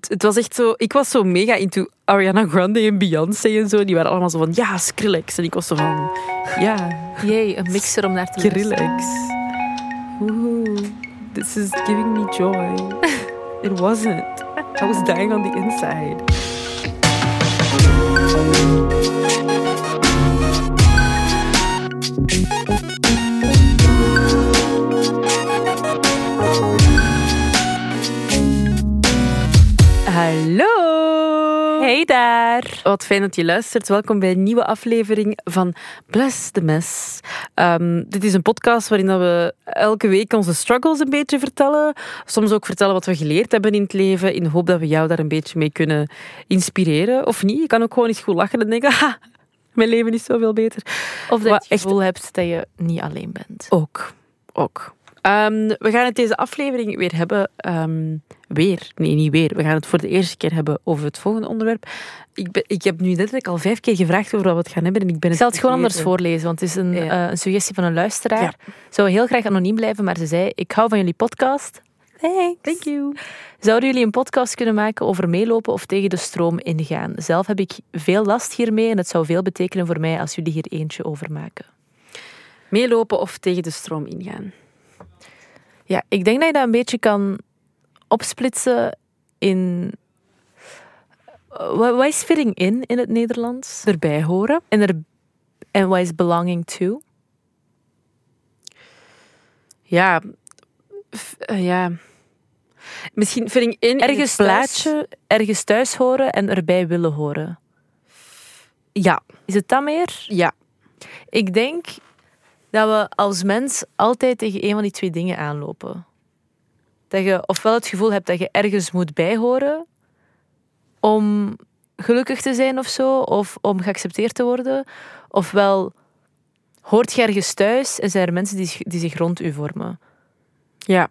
het, het was echt zo... Ik was zo mega into Ariana Grande en Beyoncé en zo. Die waren allemaal zo van, ja, Skrillex. En ik was zo van, ja, Jee, een mixer om naar te luisteren. Skrillex. Oeh, this is giving me joy. It wasn't. I was dying on the inside. Hallo! Hey daar! Wat fijn dat je luistert. Welkom bij een nieuwe aflevering van Bless the Mess. Ehm, dit is een podcast waarin dat we elke week onze struggles een beetje vertellen. Soms ook vertellen wat we geleerd hebben in het leven. In de hoop dat we jou daar een beetje mee kunnen inspireren. Of niet. Je kan ook gewoon eens goed lachen en denken... "Ha, mijn leven is zoveel beter. Of dat je het echt- gevoel hebt dat je niet alleen bent. Ook. Ook. Ehm, we gaan het deze aflevering weer hebben. ehm, weer. Nee, niet weer. We gaan het voor de eerste keer hebben over het volgende onderwerp. Ik, ben, ik heb nu letterlijk al vijf keer gevraagd over wat we het gaan hebben. En ik ben Ik zal het gewoon anders voorlezen, want het is een, Ja. eh, een suggestie van een luisteraar. Ja. Zou heel graag anoniem blijven, maar ze zei: Ik hou van jullie podcast. Thanks. Thank you. Zouden jullie een podcast kunnen maken over meelopen of tegen de stroom ingaan? Zelf heb ik veel last hiermee en het zou veel betekenen voor mij als jullie hier eentje over maken. Meelopen of tegen de stroom ingaan. Ja, ik denk dat je dat een beetje kan opsplitsen in. Eh, Wat is fitting in in het Nederlands? Erbij horen. En, er, en wat is belonging to? Ja. Eh, ja. Misschien ik in Ergens het plaatje. thuis, ergens thuis horen en erbij willen horen. Ja. Is het dat meer? Ja. Ik denk dat we als mens altijd tegen een van die twee dingen aanlopen. Dat je ofwel het gevoel hebt dat je ergens moet bijhoren om gelukkig te zijn of zo, of om geaccepteerd te worden, ofwel hoort je ergens thuis en zijn er mensen die, die zich rond u vormen. Ja.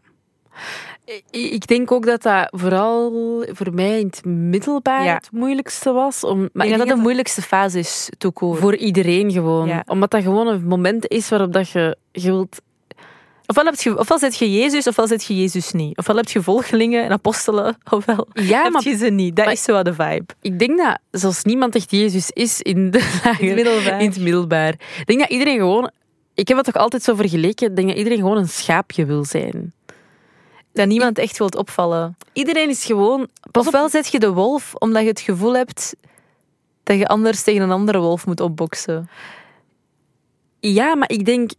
Ik denk ook dat dat vooral voor mij in het middelbaar Ja. het moeilijkste was. Om, maar ik denk dat de moeilijkste fase is, court. Voor iedereen gewoon. Ja. Omdat dat gewoon een moment is waarop dat je, je wilt... Ofwel, heb je, ofwel zet je Jezus, ofwel zet je Jezus niet. Ofwel heb je volgelingen en apostelen, ofwel Ja, heb maar je ze niet. Dat maar- is zo de vibe. ik denk dat zelfs niemand echt Jezus is in, de lagere- middelbaar. in het middelbaar. Ik denk dat iedereen gewoon... Ik heb het toch altijd zo vergeleken. Ik denk dat iedereen gewoon een schaapje wil zijn. Dat niemand echt wilt opvallen. Iedereen is gewoon... Pas op, Ofwel zet je de wolf omdat je het gevoel hebt dat je anders tegen een andere wolf moet opboksen. Ja, maar ik denk,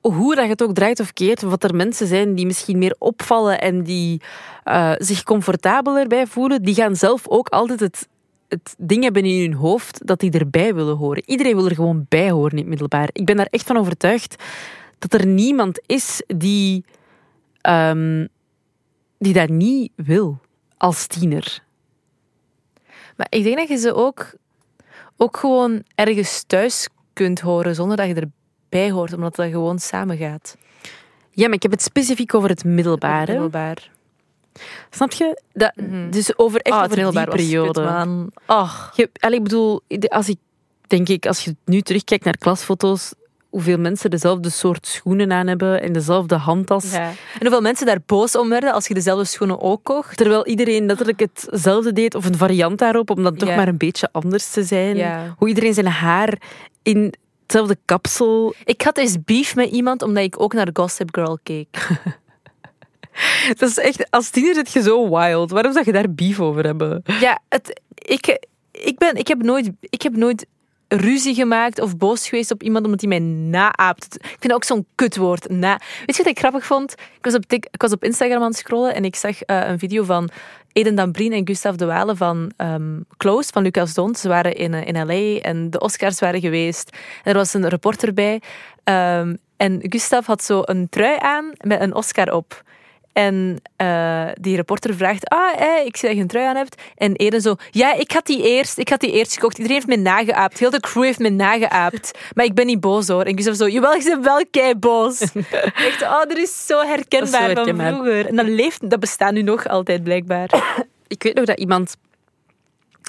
hoe dat je het ook draait of keert, wat er mensen zijn die misschien meer opvallen en die eh, zich comfortabeler bij voelen, die gaan zelf ook altijd het, het ding hebben in hun hoofd dat die erbij willen horen. Iedereen wil er gewoon bij horen in het middelbaar. Ik ben daar echt van overtuigd dat er niemand is die, ehm, die dat niet wil als tiener. Maar ik denk dat je ze ook, ook gewoon ergens thuis kunt horen zonder dat je erbij hoort, omdat dat gewoon samengaat. Ja, maar ik heb het specifiek over het middelbaar. hè. Middelbaar. Snap je? Dat, Mhm. Dus over echt het over die periode. Ach. Je, ik bedoel, als ik denk ik, als je nu terugkijkt naar klasfoto's, hoeveel mensen dezelfde soort schoenen aan hebben en dezelfde handtas. Ja. En hoeveel mensen daar boos om werden als je dezelfde schoenen ook kocht. Terwijl iedereen letterlijk hetzelfde deed, of een variant daarop, om dan toch Ja. maar een beetje anders te zijn. Ja. Hoe iedereen zijn haar in hetzelfde kapsel. Ik had eens beef met iemand omdat ik ook naar Gossip Girl keek. Dat is echt, als tiener zit je zo wild. Waarom zou je daar beef over hebben? Ja, het, ik, ik, ben, ik, heb nooit, ik heb nooit ruzie gemaakt of boos geweest op iemand omdat hij mij naaapt. Ik vind ook zo'n kutwoord, na. Weet je wat ik grappig vond? Ik was op, ik was op Instagram aan het scrollen en ik zag eh, een video van Eden Dambrien en Gustave de Walen van ehm, Close, van Lucas Dont. Ze waren in, eh, in L.A. en de Oscars waren geweest. En er was een reporter bij. Ehm, en Gustave had zo een trui aan met een Oscar op. En eh, die reporter vraagt, ah, ik zie dat je een trui aan hebt. En Eden zo, ja, ik had die eerst, ik had die eerst gekocht. Iedereen heeft me nageaapt. Heel de crew heeft me nageaapt. Maar ik ben niet boos hoor. En Gustav zo, jawel, je bent wel kei boos. Echt, oh, dat is zo herkenbaar, is zo herkenbaar. van vroeger. En dat leeft, dat bestaat nu nog altijd blijkbaar. Ik weet nog dat iemand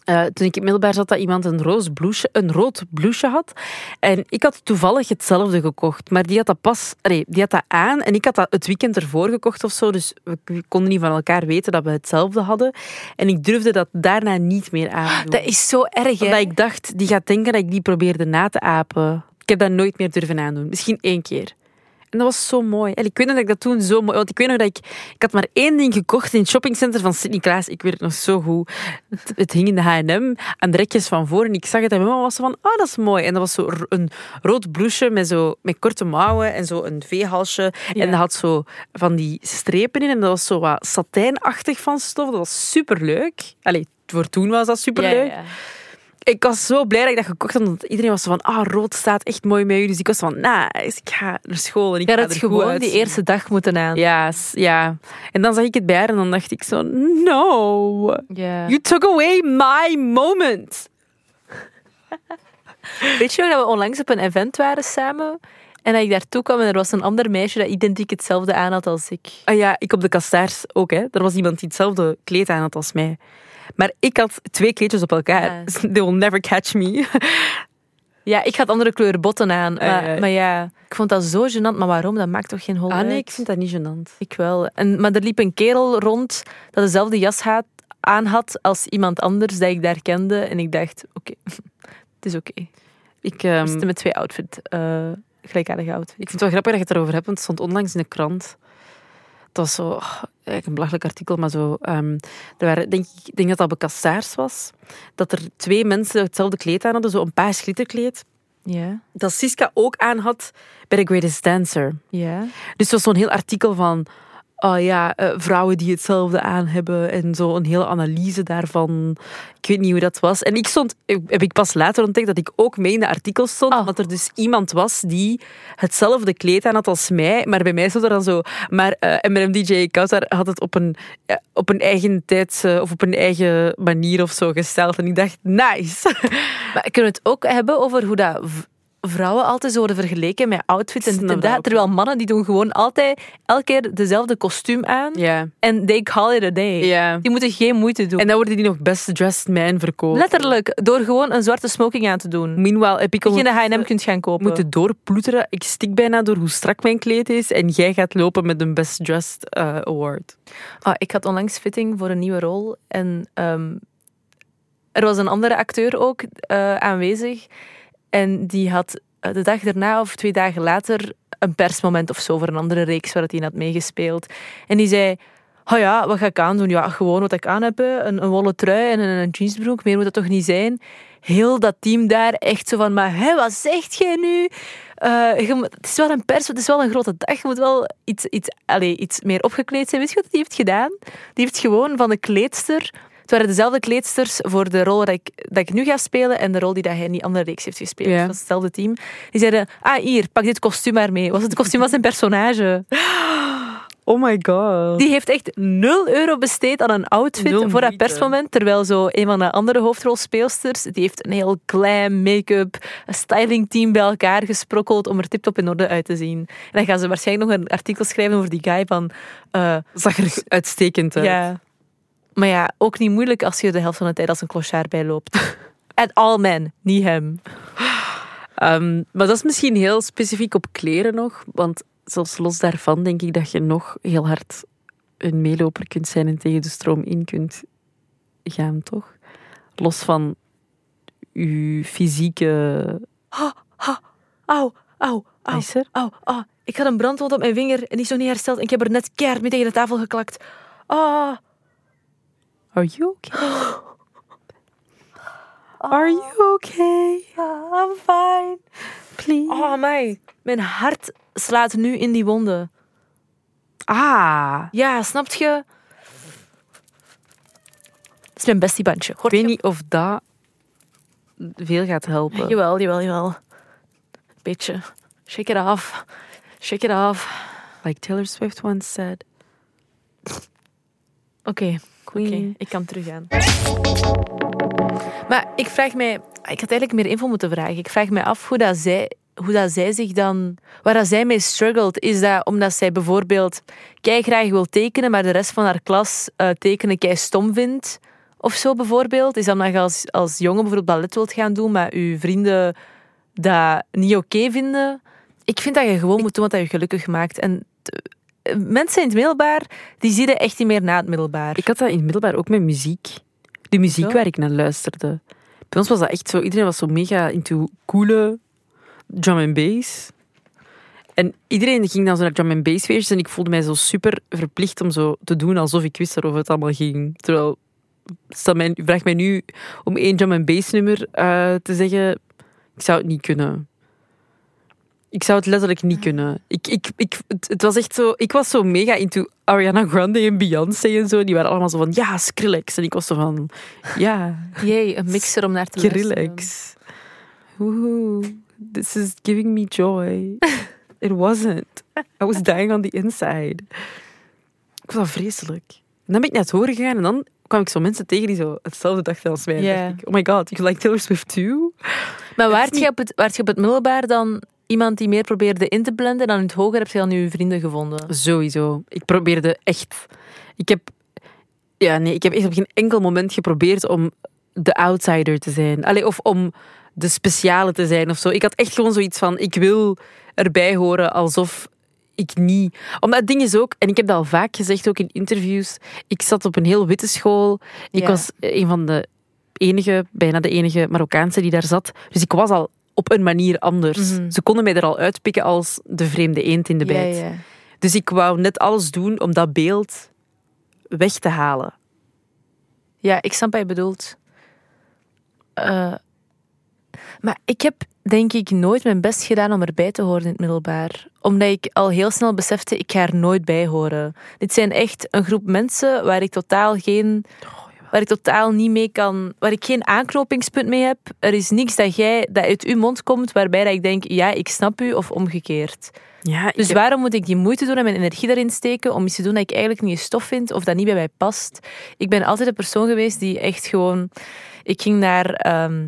eh, toen ik in middelbaar zat, dat iemand een, roos blouseje, een rood blouseje had. En ik had toevallig hetzelfde gekocht. Maar die had dat pas... Nee, die had dat aan en ik had dat het weekend ervoor gekocht of zo. Dus we we konden niet van elkaar weten dat we hetzelfde hadden. En ik durfde dat daarna niet meer aan. Dat is zo erg, hè? Omdat ik dacht, die gaat denken dat ik die probeerde na te apen. Ik heb dat nooit meer durven aandoen. Misschien één keer. En dat was zo mooi. En ik weet nog dat ik dat toen zo mooi... Want ik weet nog dat ik... Ik had maar één ding gekocht in het shoppingcenter van Sint-Niklaas. Ik weet het nog zo goed. Het, het hing in de H&M aan de rekjes van voor. En ik zag het en mijn mama was van... Oh, dat is mooi. En dat was zo een rood blouseje met, zo, met korte mouwen en zo een V-halsje. Ja. En dat had zo van die strepen in. En dat was zo wat satijnachtig van stof. Dat was superleuk. Allee, voor toen was dat superleuk. Ja, ja. Ik was zo blij dat ik dat gekocht had, want iedereen was zo van, ah, rood staat echt mooi met u. Dus ik was van, nice, ik ga naar school en ik er het goed gewoon die eerste dag moeten aan. Ja, ja. En dan zag ik het bij haar en dan dacht ik zo, no, Ja. you took away my moment. Weet je nog dat we onlangs op een event waren samen? En dat ik daartoe kwam en er was een ander meisje dat identiek hetzelfde aan had als ik. Ah ja, ik op de kastaars ook, hè. Er was iemand die hetzelfde kleed aan had als mij. Maar ik had twee kleedjes op elkaar. Ja. They will never catch me. Ja, ik had andere kleur botten aan. Maar, ja. maar ja, ik vond dat zo gênant. Maar waarom? Dat maakt toch geen hol Ah nee, uit? ik vind dat niet gênant. Ik wel. En, maar er liep een kerel rond dat dezelfde jas had, aan had als iemand anders dat ik daar kende. En ik dacht, oké, het is oké. Ik, ehm, We zitten met twee outfit, eh gelijkaardige outfits. Ik vind het wel grappig dat je het erover hebt, want het stond onlangs in de krant. Het was zo, oh, eigenlijk een belachelijk artikel, maar zo. ehm, er waren, denk, ik denk dat dat op Cassaars was. Dat er twee mensen hetzelfde kleed aan hadden, zo een paars glitterkleed. Ja, Dat Siska ook aan had bij The Greatest Dancer. ja. Dus het was zo'n heel artikel van. Oh ja, eh, vrouwen die hetzelfde aan hebben en zo een hele analyse daarvan. Ik weet niet hoe dat was. En ik stond, heb ik pas later ontdekt dat ik ook mee in de artikel stond. Oh. omdat er dus iemand was die hetzelfde kleed aan had als mij. Maar bij mij stond er dan zo. Maar eh M&M DJ Kautar had het op een, eh, op een eigen tijd of op een eigen manier of zo gesteld. En ik dacht, nice. Maar kunnen we het ook hebben over hoe dat vrouwen altijd zo worden vergeleken met outfits en dit dat ook. Terwijl mannen die doen gewoon altijd elke keer dezelfde kostuum aan. Ja. En they call it a day. ja. Die moeten geen moeite doen. En dan worden die nog best dressed man verkocht. Letterlijk, door gewoon een zwarte smoking aan te doen. Meanwhile heb ik Dat je in de ondertussen H&M kunt gaan kopen. moeten doorploeteren. Ik stik bijna door hoe strak mijn kleed is. En jij gaat lopen met een Best Dressed eh, Award. Ah, ik had onlangs fitting voor een nieuwe rol. En ehm, er was een andere acteur ook eh, aanwezig. En die had eh, de dag daarna of twee dagen later een persmoment of zo voor een andere reeks waar hij in had meegespeeld. En die zei... Oh ja, wat ga ik aandoen? Ja, gewoon wat ik aan heb. Een, een wollen trui en een, jeansbroek. Meer moet dat toch niet zijn? Heel dat team daar echt zo van... Maar hè, wat zegt jij nu? Eh, het is wel een pers, het is wel een grote dag. Je moet wel iets, iets, allez, iets meer opgekleed zijn. Weet je wat hij heeft gedaan? Die heeft gewoon van de kleedster... Het waren dezelfde kleedsters voor de rol dat ik, dat ik nu ga spelen en de rol die dat hij in die andere reeks heeft gespeeld. Ja. Het was hetzelfde team. Die zeiden, ah hier, pak dit kostuum maar mee. Was het kostuum van zijn personage. Oh my god. Die heeft echt 0 euro besteed aan een outfit Nul voor dat persmoment. Terwijl zo een van de andere hoofdrolspeelsters, die heeft een heel glam, make-up, een stylingteam bij elkaar gesprokkeld om er tip-top in orde uit te zien. En dan gaan ze waarschijnlijk nog een artikel schrijven over die guy van... eh, Zag er uitstekend uit. ja. Maar ja, ook niet moeilijk als je de helft van de tijd als een clochard bijloopt. At all men, niet hem. Ehm, maar dat is misschien heel specifiek op kleren nog. Want zelfs los daarvan denk ik dat je nog heel hard een meeloper kunt zijn en tegen de stroom in kunt gaan, toch? Los van je fysieke... Auw, auw, auw. Is er? Auw, ah, ik had een brandwond op mijn vinger en die is nog niet hersteld. En ik heb er net keihard mee tegen de tafel geklakt. Ah, Are you okay? Are you okay? I'm fine. Please. Oh, mij. Mijn hart slaat nu in die wonden. Ah. Ja, snapt je? Dat is mijn bestiebandje. Ik Hoort weet niet of dat veel gaat helpen. Jawel, jawel, jawel. Beetje. Shake it off. Shake it off. Like Taylor Swift once said. Oké, Queen. Oké, ik kan teruggaan. Maar ik vraag mij... Ik had eigenlijk meer info moeten vragen. Ik vraag mij af hoe dat zij, hoe dat zij zich dan... Waar dat zij mee struggelt. Is dat omdat zij bijvoorbeeld kei graag wil tekenen, maar de rest van haar klas eh, tekenen kei stom vindt? of zo bijvoorbeeld? Is dat omdat je als, als jongen bijvoorbeeld ballet wilt gaan doen, maar je vrienden dat niet oké vinden? Ik vind dat je gewoon moet doen wat je gelukkig maakt. En mensen in het middelbaar, die je echt niet meer na het middelbaar. Ik had dat in het middelbaar ook met muziek. De muziek Zo? waar ik naar luisterde. Bij ons was dat echt zo... Iedereen was zo mega into coole drum and bass. En iedereen ging dan zo naar drum and bass feestjes en ik voelde mij zo super verplicht om zo te doen alsof ik wist waarover het allemaal ging. Terwijl, stel mij, vraag mij nu om één drum and bass nummer eh, te zeggen, ik zou het niet kunnen. Ik zou het letterlijk niet kunnen. Ik, ik, ik, het, het was echt zo... Ik was zo mega into Ariana Grande en Beyoncé en zo. Die waren allemaal zo van, ja, Skrillex. En ik was zo van, ja, Jee, een mixer om naar te luisteren. Skrillex. Woehoe, this is giving me joy. It wasn't. I was dying on the inside. Ik vond dat vreselijk. En dan ben ik naar het horen gegaan en dan kwam ik zo mensen tegen die zo hetzelfde dachten als mij. Dacht ik, oh my god, you like Taylor Swift too? Maar waart je, op het, waart je op het middelbaar dan iemand die meer probeerde in te blenden en dan in het hoger heb je dan je vrienden gevonden? Sowieso. Ik probeerde echt... Ik heb... Ja, nee, ik heb echt op geen enkel moment geprobeerd om de outsider te zijn. Allee, of om de speciale te zijn of zo. Ik had echt gewoon zoiets van, ik wil erbij horen alsof ik niet... Omdat het ding is ook, en ik heb dat al vaak gezegd, ook in interviews, ik zat op een heel witte school. Ik Ja. was een van de enige, bijna de enige Marokkaanse die daar zat. Dus ik was al op een manier anders. Mhm. Ze konden mij er al uitpikken als de vreemde eend in de bijt. ja. Dus ik wou net alles doen om dat beeld weg te halen. Ja, ik snap wat je bedoelt. Eh, maar ik heb denk ik nooit mijn best gedaan om erbij te horen in het middelbaar. Omdat ik al heel snel besefte, ik ga er nooit bij horen. Dit zijn echt een groep mensen waar ik totaal geen... Waar ik totaal niet mee kan... Waar ik geen aanknopingspunt mee heb. Er is niks dat, jij, dat uit uw mond komt waarbij dat ik denk, ja, ik snap u, of omgekeerd. Ja, Dus heb- waarom moet ik die moeite doen en mijn energie daarin steken om iets te doen dat ik eigenlijk niet eens stof vind of dat niet bij mij past? Ik ben altijd een persoon geweest die echt gewoon... Ik ging naar... ehm,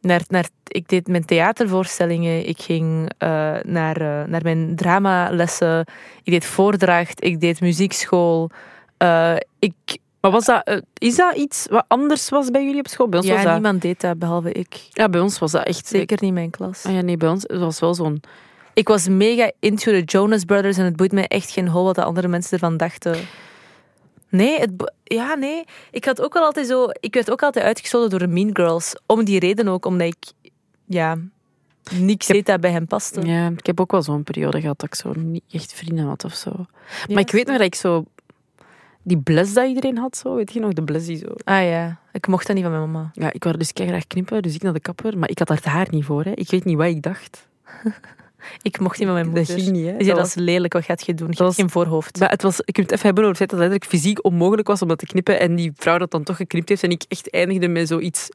naar, naar ik deed mijn theatervoorstellingen, ik ging eh, naar, eh, naar mijn dramalessen, ik deed voordracht, ik deed muziekschool. Eh, ik, Maar was dat, eh, is dat iets wat anders was bij jullie op school? Bij ons was ja, dat... niemand deed dat behalve ik. Ja, bij ons was dat echt... Zeker niet mijn klas. Ah ja, nee, bij ons het was wel zo'n... Ik was mega into the Jonas Brothers en het boeit mij echt geen hol wat de andere mensen ervan dachten. Nee, het, ja, nee. Ik had ook wel altijd zo. Ik werd ook altijd uitgestoten door de Mean Girls. Om die reden ook, omdat ik. Ja. Niks deed dat bij hen paste. Ja, ik heb ook wel zo'n periode gehad dat ik zo niet echt vrienden had of zo. Ja, maar ik weet nog dat ik zo... Die bles dat iedereen had, zo, weet je nog? De bles die zo... Ah ja, ik mocht dat niet van mijn mama. Ja, ik wou dus graag knippen, dus ik naar de kapper. Maar ik had daar het haar niet voor, hè. Ik weet niet wat ik dacht. Ik mocht niet van mijn Dat moeder. ging niet, hè. Zei, Dat dat is lelijk, wat gaat je doen? Je dat geen voorhoofd. Maar het was, ik moet het even hebben over het feit dat het letterlijk fysiek onmogelijk was om dat te knippen. En die vrouw dat dan toch geknipt heeft. En ik echt eindigde met zoiets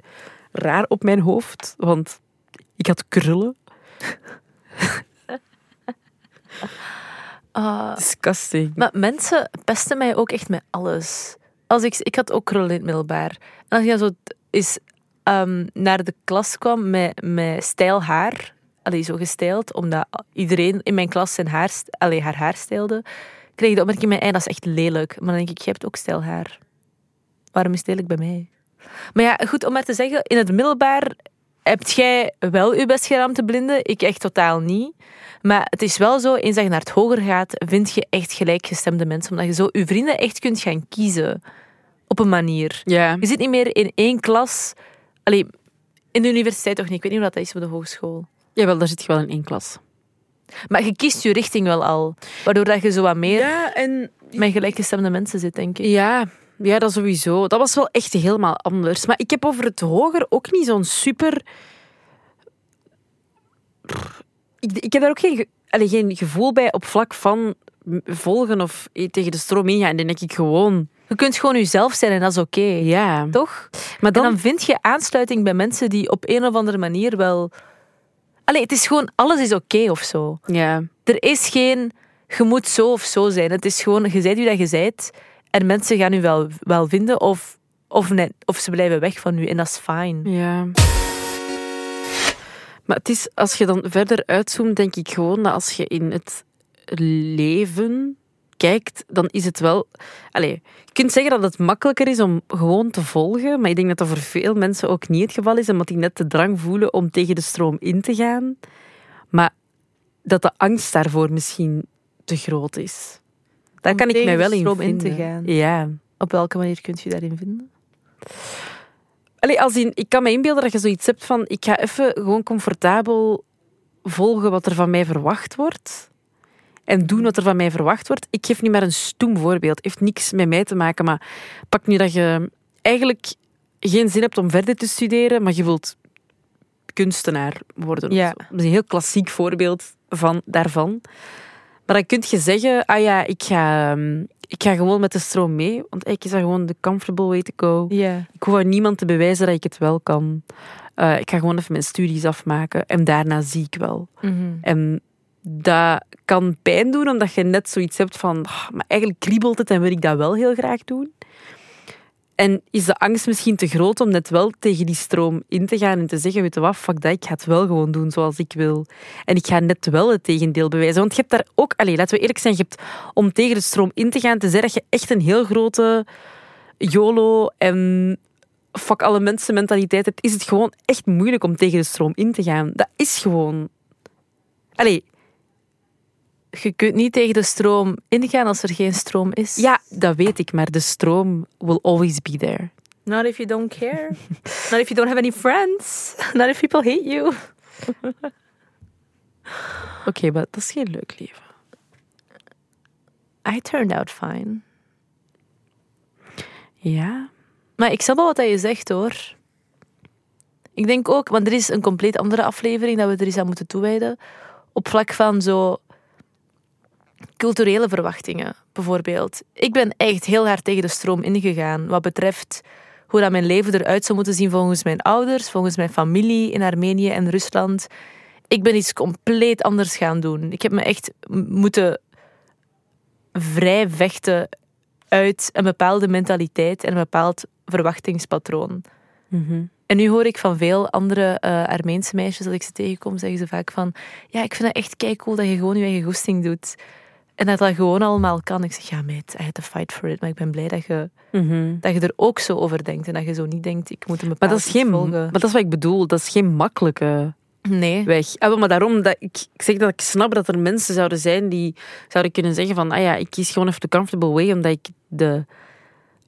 raar op mijn hoofd. Want ik had krullen. Ah, Disgusting. Maar mensen pesten mij ook echt met alles. Als ik, ik had ook krullen in het middelbaar. En als je zo is, ehm, naar de klas kwam met, met stijl haar, allee, zo gestyled, omdat iedereen in mijn klas zijn haar, allee, haar haar stijlde, kreeg ik de opmerking bij mij, dat is echt lelijk. Maar dan denk ik, je hebt ook stijl haar. Waarom is het lelijk bij mij? Maar ja, goed, om maar te zeggen, in het middelbaar hebt jij wel je best gedaan om te blinden. Ik echt totaal niet. Maar het is wel zo, eens dat je naar het hoger gaat, vind je echt gelijkgestemde mensen. Omdat je zo je vrienden echt kunt gaan kiezen. Op een manier. Ja. Je zit niet meer in één klas. Allee, in de universiteit toch niet. Ik weet niet hoe dat is op de hogeschool. Jawel, daar zit je wel in één klas. Maar je kiest je richting wel al. Waardoor dat je zo wat meer Ja, en... met gelijkgestemde mensen zit, denk ik. Ja, ja, dat sowieso. Dat was wel echt helemaal anders. Maar ik heb over het hoger ook niet zo'n super... Ik, ik heb daar ook geen, ge- allee, geen gevoel bij op vlak van volgen of eh, tegen de stroom ingaan. En dan denk ik gewoon... Je kunt gewoon jezelf zijn en dat is oké. Ja. Toch? Maar dan vind je aansluiting bij mensen die op een of andere manier wel... Allee, het is gewoon... Alles is oké of zo. Ja. Er is geen... Je moet zo of zo zijn. Het is gewoon... Je zijt wie dat je zijt. En mensen gaan u wel, wel vinden of, of, of ze blijven weg van u. En dat is fijn. Ja. Maar het is, als je dan verder uitzoomt, denk ik gewoon dat als je in het leven kijkt, dan is het wel... Allee, je kunt zeggen dat het makkelijker is om gewoon te volgen, maar ik denk dat dat voor veel mensen ook niet het geval is, omdat die net de drang voelen om tegen de stroom in te gaan. Maar dat de angst daarvoor misschien te groot is. Daar Om kan ik mij wel in in te gaan. Ja. Op welke manier kunt je daarin vinden? Allee, als in, ik kan me inbeelden dat je zoiets hebt van ik ga even gewoon comfortabel volgen wat er van mij verwacht wordt. En doen wat er van mij verwacht wordt. Ik geef nu maar een stoem voorbeeld. Het heeft niks met mij te maken, maar pak nu dat je eigenlijk geen zin hebt om verder te studeren, maar je wilt kunstenaar worden. Ja. Dat is een heel klassiek voorbeeld van, daarvan. Maar dan kun je zeggen, ah ja, ik ga, ehm, ik ga gewoon met de stroom mee. Want eigenlijk is dat gewoon de comfortable way to go. Ik hoef aan niemand te bewijzen dat ik het wel kan. Eh, ik ga gewoon even mijn studies afmaken en daarna zie ik wel. En dat kan pijn doen, omdat je net zoiets hebt van, "Ah, maar eigenlijk kriebelt het en wil ik dat wel heel graag doen. En is de angst misschien te groot om net wel tegen die stroom in te gaan en te zeggen, weet je wat, fuck dat, ik ga het wel gewoon doen zoals ik wil. En ik ga net wel het tegendeel bewijzen. Want je hebt daar ook, allez, laten we eerlijk zijn, je hebt om tegen de stroom in te gaan, te zeggen dat je echt een heel grote YOLO en fuck alle mensen mentaliteit hebt, is het gewoon echt moeilijk om tegen de stroom in te gaan. Dat is gewoon... Allee, Je kunt niet tegen de stroom ingaan als er geen stroom is. ja, dat weet ik, maar de stroom will always be there. Not if you don't care. Not if you don't have any friends. Not if people hate you. Oké, maar dat is geen leuk leven. I turned out fine. Ja? Maar ik snap wel wat je zegt hoor. Ik denk ook, want er is een compleet andere aflevering dat we er eens aan moeten toewijden. Op vlak van zo culturele verwachtingen, bijvoorbeeld. Ik ben echt heel hard tegen de stroom ingegaan wat betreft hoe dat mijn leven eruit zou moeten zien volgens mijn ouders, volgens mijn familie in Armenië en Rusland. Ik ben iets compleet anders gaan doen. Ik heb me echt moeten vrij vechten uit een bepaalde mentaliteit en een bepaald verwachtingspatroon. Mhm. En nu hoor ik van veel andere eh Armeense meisjes dat ik ze tegenkom, zeggen ze vaak van ja, ik vind het echt kei cool dat je gewoon je eigen goesting doet. En dat dat gewoon allemaal kan. Ik zeg, ja meid, I had to fight for it. Maar ik ben blij dat je, Mhm. dat je er ook zo over denkt. En dat je zo niet denkt, ik moet een Maar bepaald dat, is geen, iets maar volgen. dat is wat ik bedoel. Dat is geen makkelijke Nee. weg. Ah, maar daarom dat ik, ik zeg dat ik snap dat er mensen zouden zijn die zouden kunnen zeggen van ah ja, ik kies gewoon even de comfortable way, omdat ik de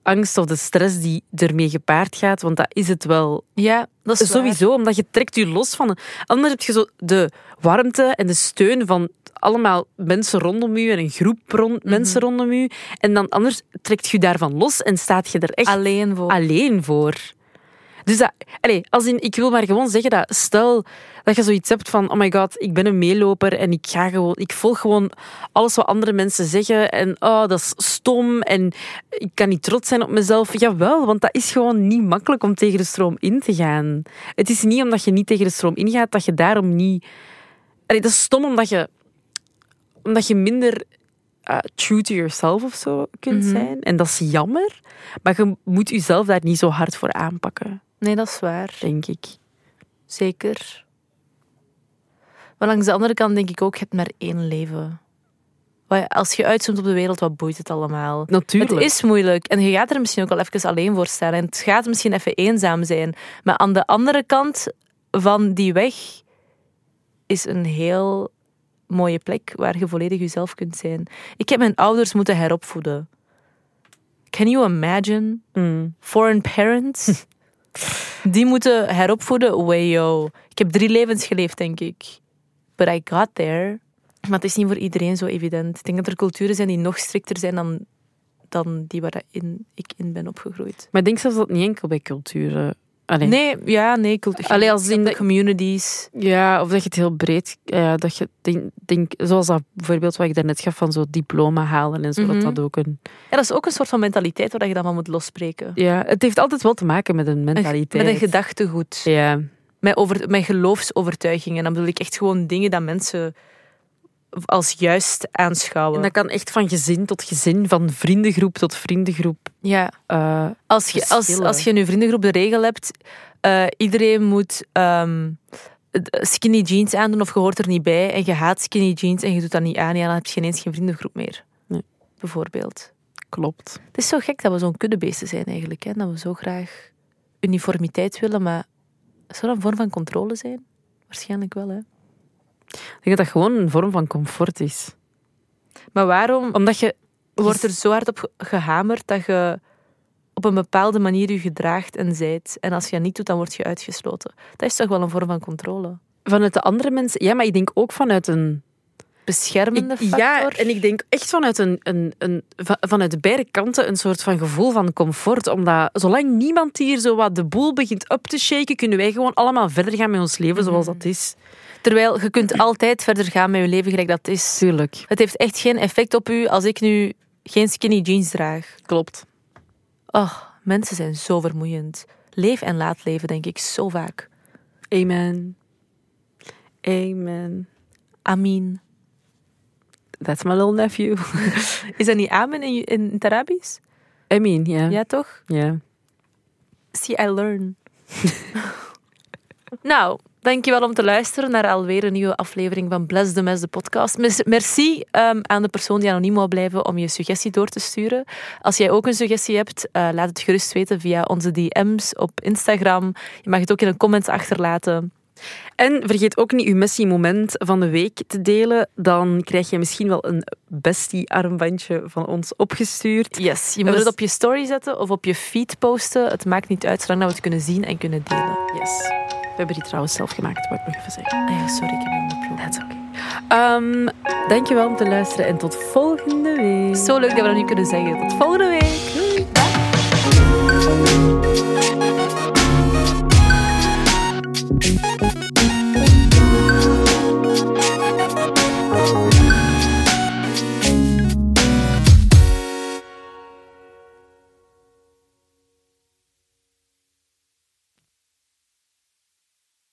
angst of de stress die ermee gepaard gaat, want dat is het wel Ja, dat is waar. Sowieso, omdat je trekt je los van... Anders heb je zo de warmte en de steun van allemaal mensen rondom u en een groep rond, Mhm. mensen rondom u. En dan anders trekt je daarvan los en staat je er echt Alleen voor. alleen voor. Dus dat, allez, als in, ik wil maar gewoon zeggen dat stel dat je zoiets hebt van oh my god, ik ben een meeloper en ik ga gewoon, ik volg gewoon alles wat andere mensen zeggen en oh, dat is stom en ik kan niet trots zijn op mezelf. Jawel, want dat is gewoon niet makkelijk om tegen de stroom in te gaan. Het is niet omdat je niet tegen de stroom ingaat dat je daarom niet... Allee, dat is stom omdat je, omdat je minder uh, true to yourself of zo kunt Mhm. zijn. En dat is jammer. Maar je moet jezelf daar niet zo hard voor aanpakken, Nee, dat is waar. denk ik. Zeker. Maar langs de andere kant denk ik ook, je hebt maar één leven. Als je uitzoomt op de wereld, wat boeit het allemaal? Natuurlijk. Het is moeilijk en je gaat er misschien ook wel even alleen voor staan. En het gaat misschien even eenzaam zijn. Maar aan de andere kant van die weg is een heel mooie plek waar je volledig jezelf kunt zijn. Ik heb mijn ouders moeten heropvoeden. Can you imagine? Mm. Foreign parents. Die moeten heropvoeden. Wayo. Ik heb drie levens geleefd, denk ik. But I got there. Maar het is niet voor iedereen zo evident. Ik denk dat er culturen zijn die nog strikter zijn dan, dan die waarin ik in ben opgegroeid. Maar ik denk zelfs dat niet enkel bij culturen... Allee. Nee, ja, nee. Cultuur, Allee, als in de- communities. Ja, of dat je het heel breed... Ja, dat je denk, denk, zoals dat voorbeeld wat ik daarnet gaf van zo diploma halen en zo, Mhm. dat dat ook een... Ja, dat is ook een soort van mentaliteit waar je dan van moet losspreken. Ja, het heeft altijd wel te maken met een mentaliteit. Met een gedachtegoed. Ja. Met, over, met geloofsovertuigingen. Dan bedoel ik echt gewoon dingen dat mensen als juist aanschouwen. En dat kan echt van gezin tot gezin, van vriendengroep tot vriendengroep. Ja. eh, Als je, als, als je in je vriendengroep de regel hebt, eh, iedereen moet ehm, skinny jeans aandoen of je hoort er niet bij en je haat skinny jeans en je doet dat niet aan, ja, dan heb je ineens geen vriendengroep meer. Nee. bijvoorbeeld. Klopt. Het is zo gek dat we zo'n kuddebeesten zijn eigenlijk. Hè? Dat we zo graag uniformiteit willen, maar zou dat een vorm van controle zijn? Waarschijnlijk wel, hè? Ik denk dat dat gewoon een vorm van comfort is. Maar waarom Omdat je... wordt er zo hard op ge- gehamerd dat je op een bepaalde manier je gedraagt en zijt. En als je dat niet doet, dan word je uitgesloten. Dat is toch wel een vorm van controle? Vanuit de andere mensen... Ja, maar ik denk ook vanuit een... Beschermende Ik- factor? ja, en ik denk echt vanuit, een, een, een, va- vanuit beide kanten een soort van gevoel van comfort. Omdat zolang niemand hier zo wat de boel begint op te shaken, kunnen wij gewoon allemaal verder gaan met ons leven zoals dat is. Terwijl je kunt altijd verder gaan met je leven gelijk dat is. Tuurlijk. Het heeft echt geen effect op u als ik nu geen skinny jeans draag. Klopt. Oh, mensen zijn zo vermoeiend. Leef en laat leven, denk ik, zo vaak. Amen. Amen. Amin. That's my little nephew. Is dat niet amen in, in het Arabisch? Mean, ja. Ja, toch? Ja. See, I learn. nou, dankjewel om te luisteren naar alweer een nieuwe aflevering van Bless the Mess, de podcast. Mes- Merci ehm, aan de persoon die anoniem wou blijven om je suggestie door te sturen. Als jij ook een suggestie hebt, eh, laat het gerust weten via onze DM's op Instagram. Je mag het ook in een comment achterlaten. En vergeet ook niet uw Messi-moment van de week te delen. Dan krijg je misschien wel een bestie-armbandje van ons opgestuurd. Yes, je moet het op je story zetten of op je feed posten. Het maakt niet uit, zolang dat we het kunnen zien en kunnen delen. Yes. We hebben die trouwens zelf gemaakt, wou ik nog even zeggen. Ah ja, sorry, ik heb hem beproefd. That's okay. Ehm, dankjewel om te luisteren en tot volgende week. Zo leuk dat we dat nu kunnen zeggen. Tot volgende week. Doei.